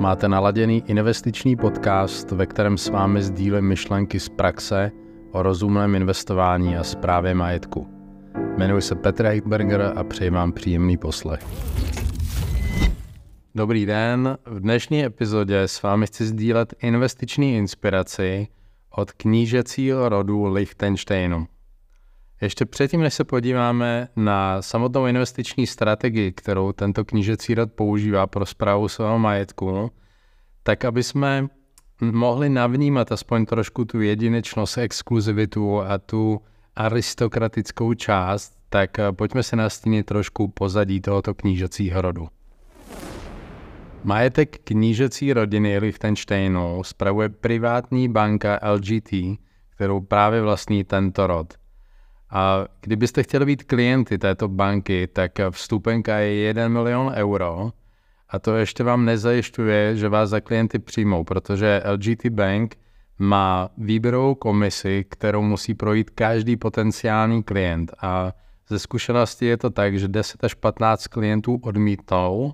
Máte naladěný investiční podcast, ve kterém s vámi sdílím myšlenky z praxe o rozumném investování a správě majetku. Jmenuji se Petr Heitberger a přeji vám příjemný poslech. Dobrý den, v dnešní epizodě s vámi chci sdílet investiční inspiraci od knížecího rodu Liechtensteinu. Ještě předtím, než se podíváme na samotnou investiční strategii, kterou tento knížecí rod používá pro zprávu svého majetku, tak aby jsme mohli navnímat aspoň trošku tu jedinečnost, exkluzivitu a tu aristokratickou část, tak pojďme se nastínit trošku pozadí tohoto knížecího rodu. Majetek knížecí rodiny Liechtensteinu spravuje privátní banka LGT, kterou právě vlastní tento rod – a kdybyste chtěli být klienty této banky, tak vstupenka je 1 milion euro. A to ještě vám nezajišťuje, že vás za klienty přijmou, protože LGT Bank má výběrovou komisi, kterou musí projít každý potenciální klient. A ze zkušenosti je to tak, že 10 až 15 klientů odmítnou.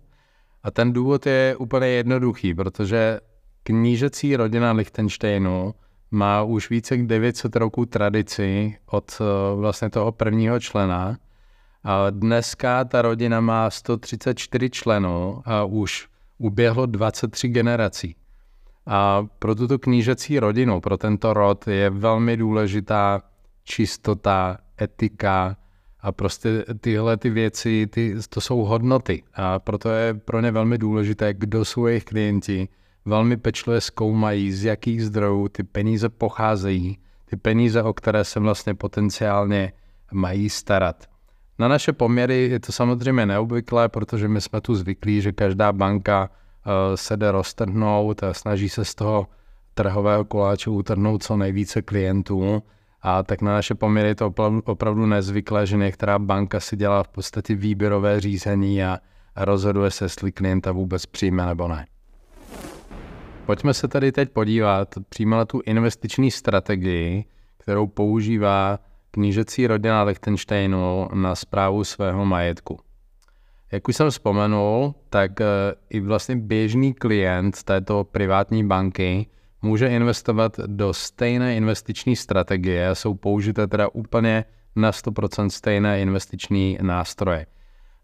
A ten důvod je úplně jednoduchý, protože knížecí rodina Lichtensteinu má už více jak 900 roků tradici od eh, vlastně toho prvního člena. A dneska ta rodina má 134 členů a už uběhlo 23 generací. A pro tuto knížecí rodinu, pro tento rod je velmi důležitá čistota, etika a prostě tyhle ty věci, ty, to jsou hodnoty. A proto je pro ně velmi důležité, kdo jsou jejich klienti, velmi pečlivě zkoumají, z jakých zdrojů ty peníze pocházejí, ty peníze, o které se vlastně potenciálně mají starat. Na naše poměry je to samozřejmě neobvyklé, protože my jsme tu zvyklí, že každá banka uh, se jde roztrhnout a snaží se z toho trhového koláče utrhnout co nejvíce klientů. A tak na naše poměry je to opravdu, nezvyklé, že některá banka si dělá v podstatě výběrové řízení a rozhoduje se, jestli klienta vůbec přijme nebo ne. Pojďme se tady teď podívat přímo na tu investiční strategii, kterou používá knížecí rodina Liechtensteinu na zprávu svého majetku. Jak už jsem vzpomenul, tak eh, i vlastně běžný klient této privátní banky může investovat do stejné investiční strategie a jsou použité teda úplně na 100% stejné investiční nástroje.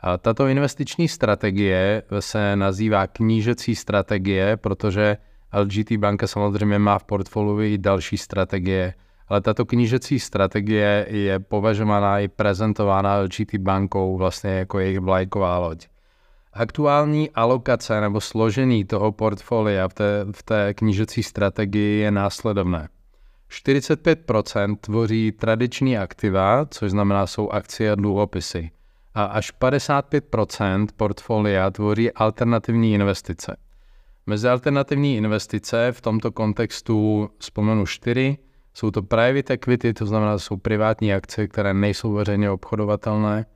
A tato investiční strategie se nazývá knížecí strategie, protože LGT banka samozřejmě má v portfoliu i další strategie, ale tato knížecí strategie je považovaná i prezentována LGT bankou vlastně jako jejich vlajková loď. Aktuální alokace nebo složení toho portfolia v té, v té knížecí strategii je následovné. 45% tvoří tradiční aktiva, což znamená jsou akcie a dluhopisy. A až 55% portfolia tvoří alternativní investice. Mezi alternativní investice v tomto kontextu vzpomenu čtyři. Jsou to private equity, to znamená, že jsou privátní akcie, které nejsou veřejně obchodovatelné.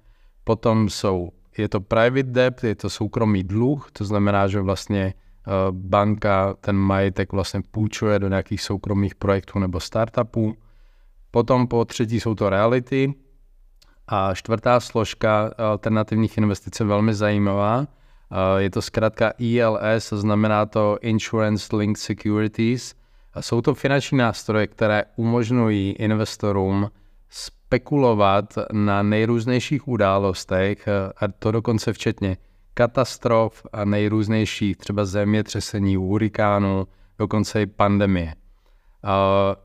Potom jsou, je to private debt, je to soukromý dluh, to znamená, že vlastně eh, banka ten majetek vlastně půjčuje do nějakých soukromých projektů nebo startupů. Potom po třetí jsou to reality. A čtvrtá složka alternativních investic je velmi zajímavá je to zkrátka ILS, znamená to Insurance Linked Securities. Jsou to finanční nástroje, které umožňují investorům spekulovat na nejrůznějších událostech, a to dokonce včetně katastrof a nejrůznějších třeba zemětřesení, hurikánů, dokonce i pandemie. A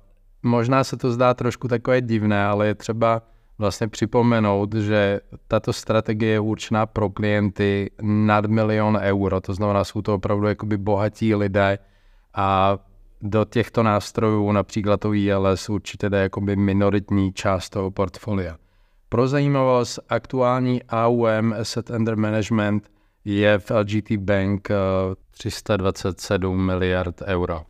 možná se to zdá trošku takové divné, ale je třeba vlastně připomenout, že tato strategie je určená pro klienty nad milion euro, to znamená, jsou to opravdu jakoby bohatí lidé a do těchto nástrojů, například to ILS, určitě jde jakoby minoritní část toho portfolia. Pro zajímavost, aktuální AUM Asset Under Management je v LGT Bank 327 eh, miliard euro.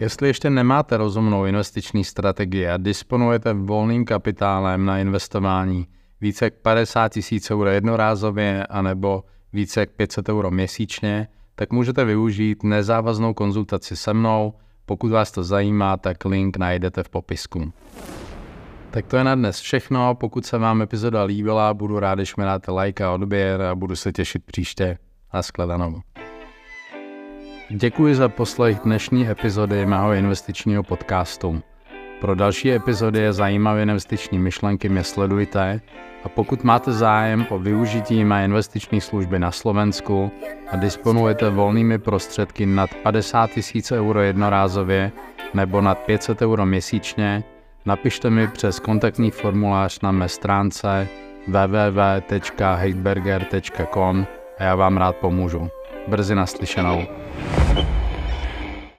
Jestli ještě nemáte rozumnou investiční strategii a disponujete volným kapitálem na investování více jak 50 tisíc euro jednorázově anebo více jak 500 euro měsíčně, tak můžete využít nezávaznou konzultaci se mnou. Pokud vás to zajímá, tak link najdete v popisku. Tak to je na dnes všechno. Pokud se vám epizoda líbila, budu rád, když mi dáte like a odběr a budu se těšit příště. Naschledanou. Děkuji za poslech dnešní epizody mého investičního podcastu. Pro další epizody a zajímavé investiční myšlenky mě sledujte a pokud máte zájem o využití mé investiční služby na Slovensku a disponujete volnými prostředky nad 50 000 euro jednorázově nebo nad 500 euro měsíčně, napište mi přes kontaktní formulář na mé stránce www.heidberger.com a já vám rád pomůžu brzy naslyšenou.